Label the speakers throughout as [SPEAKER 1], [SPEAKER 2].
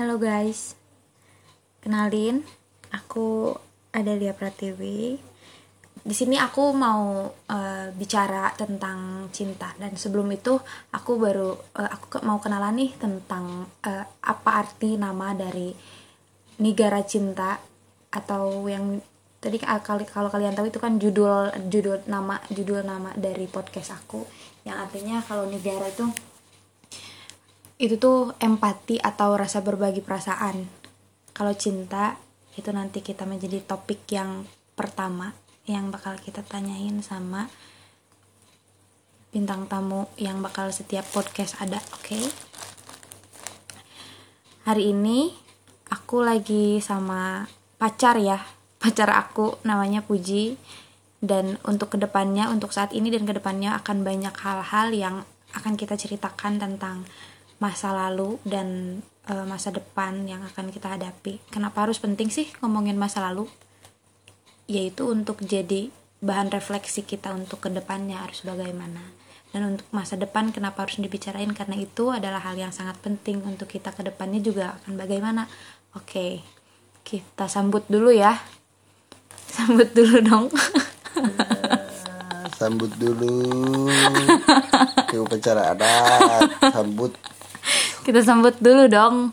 [SPEAKER 1] Halo guys, kenalin, aku Adalia Pratiwi. Di sini aku mau eh, bicara tentang cinta. Dan sebelum itu aku baru eh, aku mau kenalan nih tentang eh, apa arti nama dari Negara Cinta. Atau yang tadi kalau kalian tahu itu kan judul judul nama judul nama dari podcast aku. Yang artinya kalau negara itu itu tuh empati atau rasa berbagi perasaan. Kalau cinta itu nanti kita menjadi topik yang pertama yang bakal kita tanyain sama bintang tamu yang bakal setiap podcast ada, oke? Hari ini aku lagi sama pacar ya, pacar aku namanya Puji dan untuk ke depannya, untuk saat ini dan ke depannya akan banyak hal-hal yang akan kita ceritakan tentang masa lalu dan eh, masa depan yang akan kita hadapi. Kenapa harus penting sih ngomongin masa lalu? Yaitu untuk jadi bahan refleksi kita untuk ke depannya harus bagaimana. Dan untuk masa depan kenapa harus dibicarain karena itu adalah hal yang sangat penting untuk kita ke depannya juga akan bagaimana. Oke, kita sambut dulu ya. Sambut dulu dong.
[SPEAKER 2] sambut dulu ke upacara adat sambut
[SPEAKER 1] kita sambut dulu dong.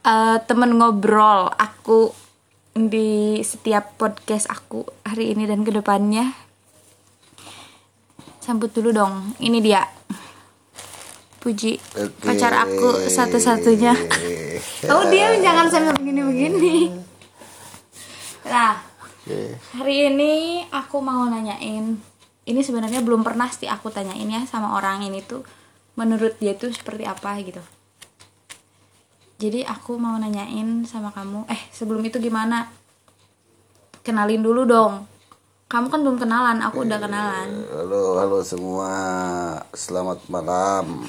[SPEAKER 1] Eh, temen ngobrol aku di setiap podcast aku hari ini dan ke depannya. Sambut dulu dong. Ini dia. Puji
[SPEAKER 2] Oke.
[SPEAKER 1] pacar aku satu-satunya. Oh dia jangan sambil begini-begini. Nah
[SPEAKER 2] Oke.
[SPEAKER 1] hari ini aku mau nanyain. Ini sebenarnya belum pernah sih aku tanyain ya sama orang ini tuh menurut dia tuh seperti apa gitu. Jadi aku mau nanyain sama kamu eh sebelum itu gimana? Kenalin dulu dong. Kamu kan belum kenalan aku udah kenalan.
[SPEAKER 2] Halo halo semua. Selamat malam.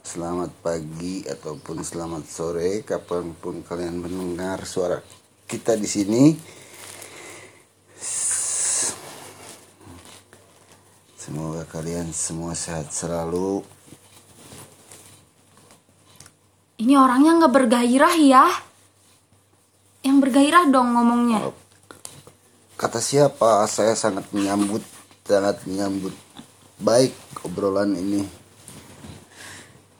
[SPEAKER 2] Selamat pagi ataupun selamat sore kapan pun kalian mendengar suara kita di sini semoga kalian semua sehat selalu
[SPEAKER 1] ini orangnya nggak bergairah ya yang bergairah dong ngomongnya
[SPEAKER 2] Kata siapa? Saya sangat menyambut, sangat menyambut baik obrolan ini.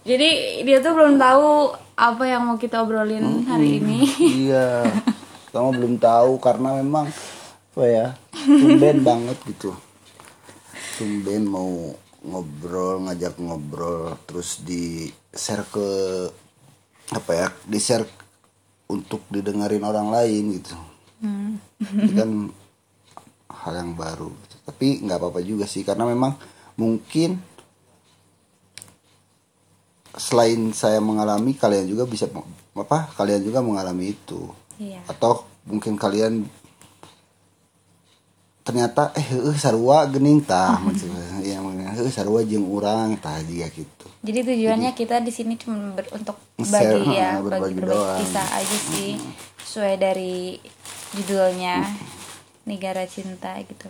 [SPEAKER 1] jadi dia tuh belum tahu apa yang mau kita obrolin hari ini
[SPEAKER 2] Iya, kamu belum tahu karena memang apa ya, tumben banget gitu. Tumben mau ngobrol, ngajak ngobrol, terus di share ke apa ya, di share untuk didengarin orang lain gitu. Itu kan hal yang baru gitu. tapi nggak apa-apa juga sih karena memang mungkin selain saya mengalami kalian juga bisa apa kalian juga mengalami itu
[SPEAKER 1] iya
[SPEAKER 2] atau mungkin kalian ternyata eh eh sarua gening tah maksudnya yang eh sarua jeung urang tah dia gitu
[SPEAKER 1] Jadi tujuannya kita di sini cuma ber- untuk
[SPEAKER 2] Share,
[SPEAKER 1] bagi ya,
[SPEAKER 2] ha,
[SPEAKER 1] bagi
[SPEAKER 2] berbagi
[SPEAKER 1] berbagi kisah aja sih, sesuai dari judulnya Negara Cinta gitu.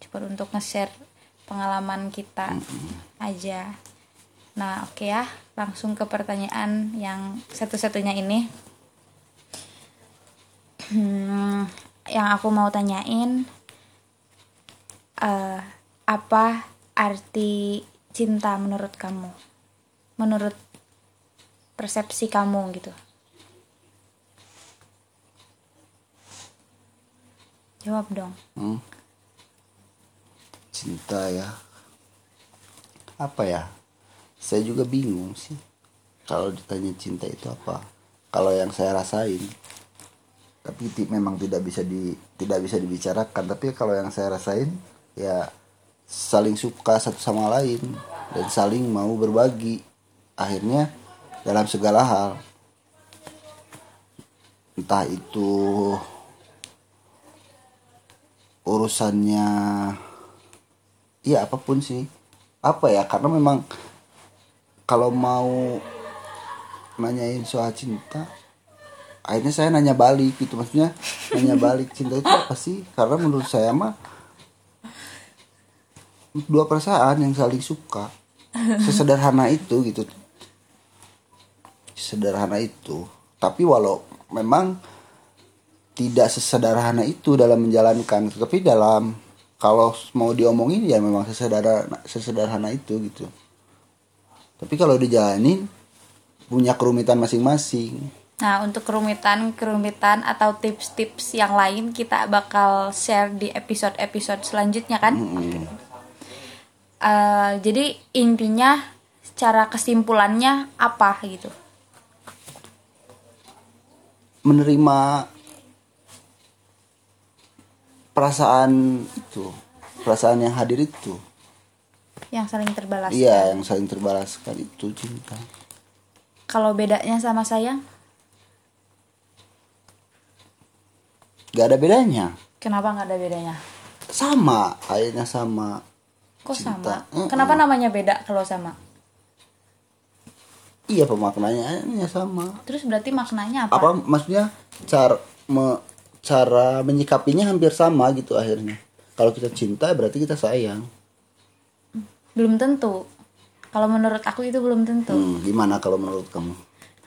[SPEAKER 1] Cuma untuk nge-share pengalaman kita aja. Nah, oke ya, langsung ke pertanyaan yang satu-satunya ini. Hmm, yang aku mau tanyain eh, apa arti cinta menurut kamu? Menurut persepsi kamu gitu. Jawab dong.
[SPEAKER 2] Hmm. cinta ya apa ya saya juga bingung sih kalau ditanya cinta itu apa kalau yang saya rasain tapi memang tidak bisa di tidak bisa dibicarakan tapi kalau yang saya rasain ya saling suka satu sama lain dan saling mau berbagi. Akhirnya dalam segala hal. Entah itu urusannya ya apa pun sih. Apa ya karena memang kalau mau nanyain soal cinta akhirnya saya nanya balik gitu. Maksudnya nanya balik cinta itu apa sih? Karena menurut saya mah dua perasaan yang saling suka. Sesederhana itu gitu. Sederhana itu. Tapi walau memang tidak sesederhana itu dalam menjalankan tapi dalam kalau mau diomongin ya memang sesederhana sesederhana itu gitu. Tapi kalau dijalanin punya kerumitan masing-masing.
[SPEAKER 1] Nah, untuk kerumitan-kerumitan atau tips-tips yang lain kita bakal share di episode-episode selanjutnya kan.
[SPEAKER 2] Mm-mm.
[SPEAKER 1] Eh, jadi intinya secara kesimpulannya apa gitu?
[SPEAKER 2] menerima perasaan itu perasaan yang hadir itu
[SPEAKER 1] Yang saling terbalas.
[SPEAKER 2] iya yang saling terbalaskan itu cinta
[SPEAKER 1] Kalau bedanya sama sayang,
[SPEAKER 2] gak ada bedanya
[SPEAKER 1] kenapa nggak ada bedanya?
[SPEAKER 2] sama akhirnya sama
[SPEAKER 1] Kok
[SPEAKER 2] Cinta.
[SPEAKER 1] sama? Kenapa namanya beda kalau sama?
[SPEAKER 2] iya pemaknaannya sama
[SPEAKER 1] Terus berarti maknanya apa?
[SPEAKER 2] apa maksudnya cara me- cara menyikapinya hampir sama gitu akhirnya kalau kita cinta berarti kita sayang
[SPEAKER 1] Belum tentu. Kalau menurut aku itu belum tentu.
[SPEAKER 2] hmm, gimana kalau menurut kamu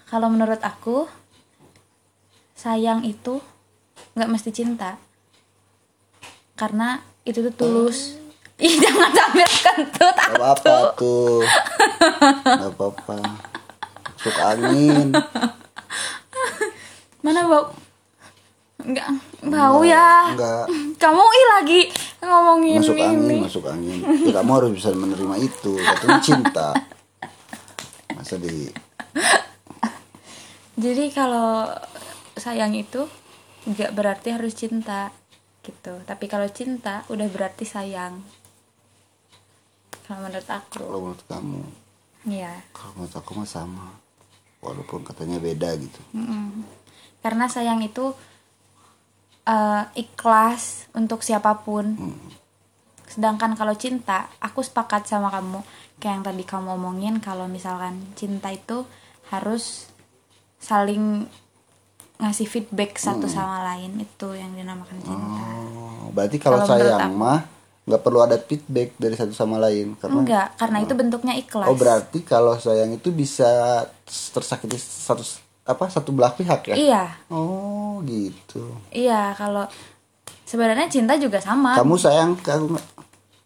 [SPEAKER 1] Kalau menurut aku sayang itu nggak mesti cinta. Karena itu tuh tulus. Ih, jangan sampai kentut
[SPEAKER 2] Gak apa-apa tuh Gak apa-apa Masuk angin
[SPEAKER 1] Mana bau? Enggak, bau ya.
[SPEAKER 2] Enggak
[SPEAKER 1] Kamu ih lagi ngomongin
[SPEAKER 2] Masuk
[SPEAKER 1] ini.
[SPEAKER 2] angin, masuk angin ya, Kamu harus bisa menerima itu Itu cinta Masa di
[SPEAKER 1] Jadi kalau sayang itu nggak berarti harus cinta gitu. Tapi kalau cinta udah berarti sayang. Kalau menurut aku,
[SPEAKER 2] Kalau menurut kamu
[SPEAKER 1] iya.
[SPEAKER 2] Kalau menurut aku mah sama Walaupun katanya beda gitu
[SPEAKER 1] Mm-mm. Karena sayang itu eh, ikhlas untuk siapa pun. Sedangkan kalau cinta, aku sepakat sama kamu. Kayak yang tadi kamu omongin kalau misalkan cinta itu harus saling ngasih feedback satu sama lain itu yang dinamakan cinta.
[SPEAKER 2] oh, Berarti kalau
[SPEAKER 1] Kalau
[SPEAKER 2] sayang mah nggak perlu ada feedback dari satu sama lain karena
[SPEAKER 1] Enggak, karena itu bentuknya ikhlas.
[SPEAKER 2] oh berarti kalau sayang itu bisa tersakiti satu apa satu belah pihak ya?
[SPEAKER 1] Iya,
[SPEAKER 2] oh gitu.
[SPEAKER 1] Iya kalau sebenarnya cinta juga sama.
[SPEAKER 2] kamu sayang ke aku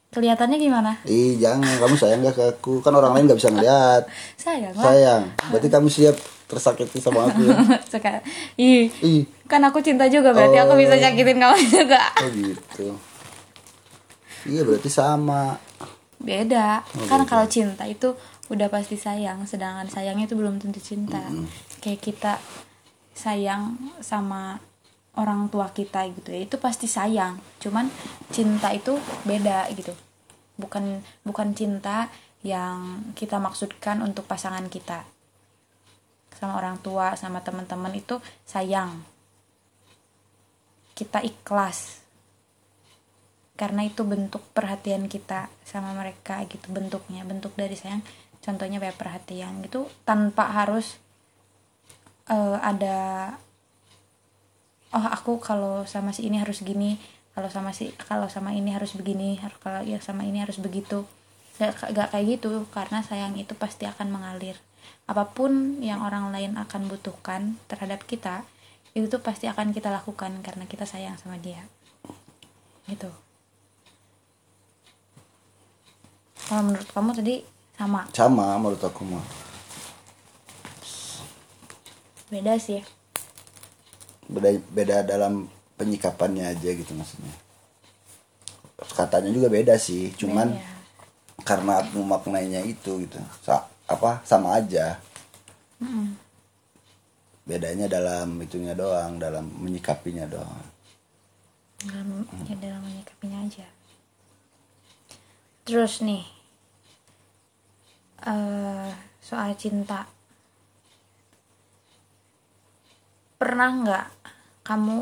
[SPEAKER 1] Kelihatannya gimana?
[SPEAKER 2] ih jangan. Kamu sayang gak ke aku? Kan orang lain nggak bisa ngeliat.
[SPEAKER 1] Sayang lah.
[SPEAKER 2] sayang. Berarti kamu siap tersakiti sama aku ya?
[SPEAKER 1] Sekarang, ih,
[SPEAKER 2] ih.
[SPEAKER 1] Kan aku cinta juga berarti aku bisa nyakitin kamu juga.
[SPEAKER 2] oh gitu iya berarti sama
[SPEAKER 1] Beda. kan kalau cinta itu udah pasti sayang, sedangkan sayangnya itu belum tentu cinta. Kayak kita sayang sama orang tua kita gitu ya, itu pasti sayang. Cuman cinta itu beda gitu. Bukan bukan cinta yang kita maksudkan untuk pasangan kita. Sama orang tua, sama teman-teman itu sayang. Kita ikhlas karena itu bentuk perhatian kita sama mereka gitu bentuknya bentuk dari sayang contohnya kayak perhatian gitu tanpa harus eh, ada oh aku kalau sama si ini harus gini kalau sama si kalau sama ini harus begini kalau ya sama ini harus begitu. Gak, gak kayak gitu karena sayang itu pasti akan mengalir. Apa pun yang orang lain akan butuhkan terhadap kita itu tuh pasti akan kita lakukan karena kita sayang sama dia. Gitu kalau menurut kamu tadi sama?
[SPEAKER 2] Sama menurut aku mah.
[SPEAKER 1] Beda sih.
[SPEAKER 2] Beda beda dalam penyikapannya aja gitu maksudnya. Katanya juga beda sih cuman
[SPEAKER 1] Beda.
[SPEAKER 2] karena aku maknanya itu gitu. Sa- apa sama aja. Bedanya dalam itunya doang dalam menyikapinya doang.
[SPEAKER 1] Dalam ya dalam menyikapinya aja. Terus nih eh soal cinta. Pernah nggak kamu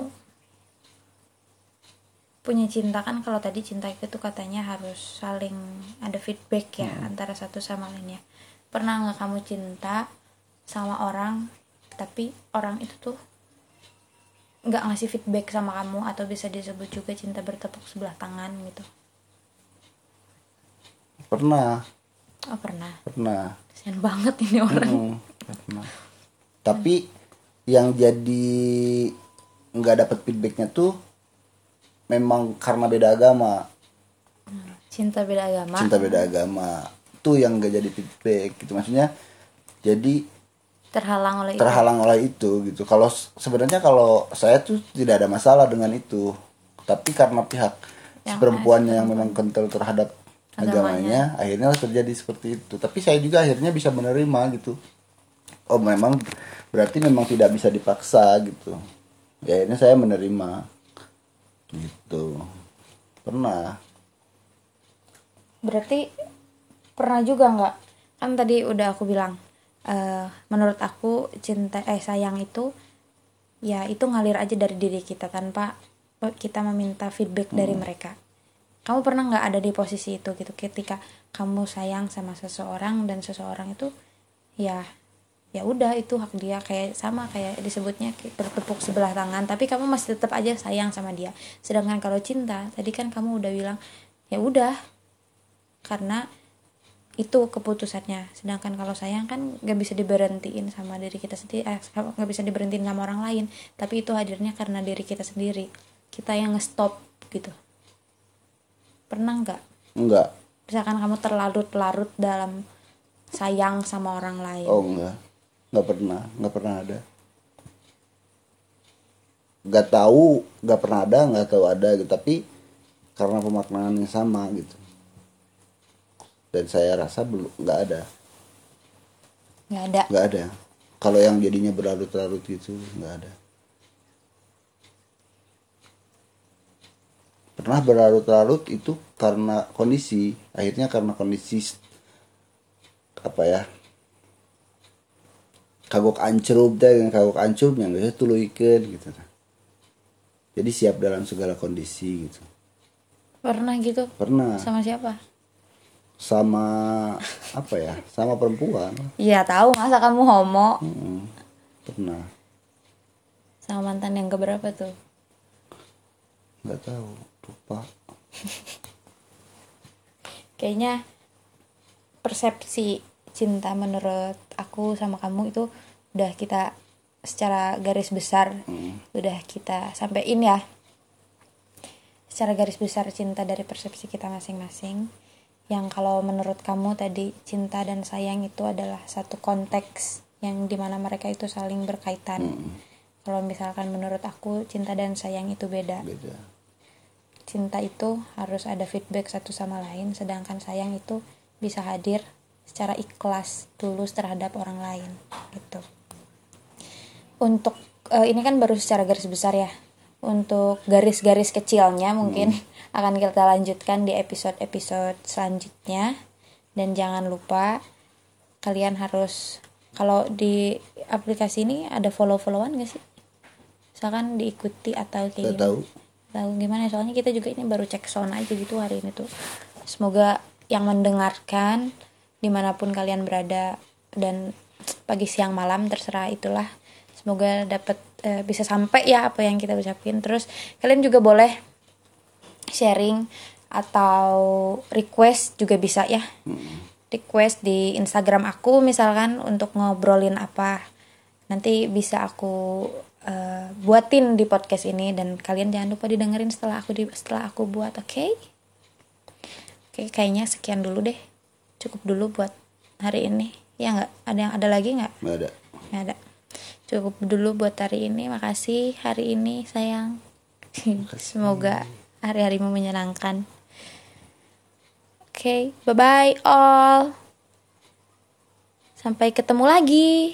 [SPEAKER 1] punya cinta? Kan kalau tadi cinta itu tuh katanya harus saling ada feedback ya antara satu sama lainnya pernah nggak kamu cinta sama orang tapi orang itu tuh nggak ngasih feedback sama kamu? Atau bisa disebut juga cinta bertepuk sebelah tangan gitu?
[SPEAKER 2] Pernah
[SPEAKER 1] oh pernah.
[SPEAKER 2] Pernah.
[SPEAKER 1] Kasian banget ini orang.
[SPEAKER 2] Mm, pernah. Tapi yang jadi nggak dapat feedbacknya tuh memang karena beda agama.
[SPEAKER 1] Cinta beda agama.
[SPEAKER 2] Cinta beda agama. Tuh yang gak jadi feedback gitu. Maksudnya jadi
[SPEAKER 1] terhalang oleh itu.
[SPEAKER 2] terhalang oleh itu gitu. Kalau sebenarnya kalau saya tuh tidak ada masalah dengan itu. Tapi karena pihak
[SPEAKER 1] Yang
[SPEAKER 2] perempuannya yang memang kental terhadap agamanya. akhirnya terjadi seperti itu. Tapi saya juga akhirnya bisa menerima gitu. Oh memang berarti memang tidak bisa dipaksa gitu. Ya akhirnya saya menerima. Gitu. Pernah.
[SPEAKER 1] Berarti pernah juga nggak? Kan tadi udah aku bilang, eh, menurut aku cinta eh sayang itu ya itu ngalir aja dari diri kita tanpa kita meminta feedback dari mereka. Kamu pernah nggak ada di posisi itu gitu? Ketika kamu sayang sama seseorang dan seseorang itu ya ya udah itu hak dia. Kayak sama kayak disebutnya bertepuk sebelah tangan. Tapi kamu masih tetap aja sayang sama dia. Sedangkan kalau cinta tadi kan kamu udah bilang ya udah. Karena itu keputusannya. Sedangkan kalau sayang kan nggak bisa diberhentiin sama diri kita sendiri eh, nggak bisa diberhentiin sama orang lain. Tapi itu hadirnya karena diri kita sendiri. Kita yang ngestop gitu pernah nggak
[SPEAKER 2] enggak
[SPEAKER 1] misalkan kamu terlarut-larut dalam sayang sama orang lain
[SPEAKER 2] Oh enggak, nggak pernah, nggak pernah ada. Nggak tahu, nggak pernah ada, nggak tahu ada gitu. Tapi karena pemaknaan yang sama gitu. Dan saya rasa belum nggak ada,
[SPEAKER 1] nggak ada
[SPEAKER 2] nggak ada. Kalau yang jadinya berlarut-larut gitu nggak ada. Pernah berlarut-larut itu karena kondisi, akhirnya karena kondisi apa ya kagok ancrup teh yang kagok ancrup yang biasa tuluikeun gitu jadi siap dalam segala kondisi gitu.
[SPEAKER 1] Pernah gitu?
[SPEAKER 2] Pernah.
[SPEAKER 1] Sama siapa?
[SPEAKER 2] Sama apa ya sama perempuan.
[SPEAKER 1] Iya tahu masa kamu homo?
[SPEAKER 2] Mm, pernah.
[SPEAKER 1] Sama mantan yang keberapa tuh?
[SPEAKER 2] Nggak tahu lupa.
[SPEAKER 1] Kayaknya persepsi cinta menurut aku sama kamu itu udah kita secara garis besar udah kita sampein ya. Secara garis besar cinta dari persepsi kita masing-masing. Yang kalau menurut kamu tadi cinta dan sayang itu adalah satu konteks yang di mana mereka itu saling berkaitan. Kalau misalkan menurut aku cinta dan sayang itu beda.
[SPEAKER 2] Beda
[SPEAKER 1] cinta itu harus ada feedback satu sama lain sedangkan sayang itu bisa hadir secara ikhlas tulus terhadap orang lain gitu. Untuk eh, ini kan baru secara garis besar ya. Untuk garis-garis kecilnya mungkin akan kita lanjutkan di episode-episode selanjutnya. Dan jangan lupa kalian harus kalau di aplikasi ini ada follow-followan gak sih? Misalkan diikuti atau kayak
[SPEAKER 2] tahu
[SPEAKER 1] tahu gimana. Soalnya kita juga ini baru cek sound aja gitu hari ini tuh. Semoga yang mendengarkan di mana pun kalian berada dan pagi siang malam terserah itulah. Semoga dapat eh, bisa sampai ya apa yang kita ucapin. Terus kalian juga boleh sharing atau request juga bisa ya. Request di Instagram aku misalkan untuk ngobrolin apa. Nanti bisa aku eh, buatin di podcast ini dan kalian jangan lupa didengerin setelah aku di setelah aku buat oke? Oke kayaknya sekian dulu deh. Cukup dulu buat hari ini. Ya nggak? Ada yang ada lagi nggak?
[SPEAKER 2] Nggak ada.
[SPEAKER 1] Nggak ada. Cukup dulu buat hari ini. Makasih hari ini sayang. Semoga hari-harimu menyenangkan. Oke bye bye all. Sampai ketemu lagi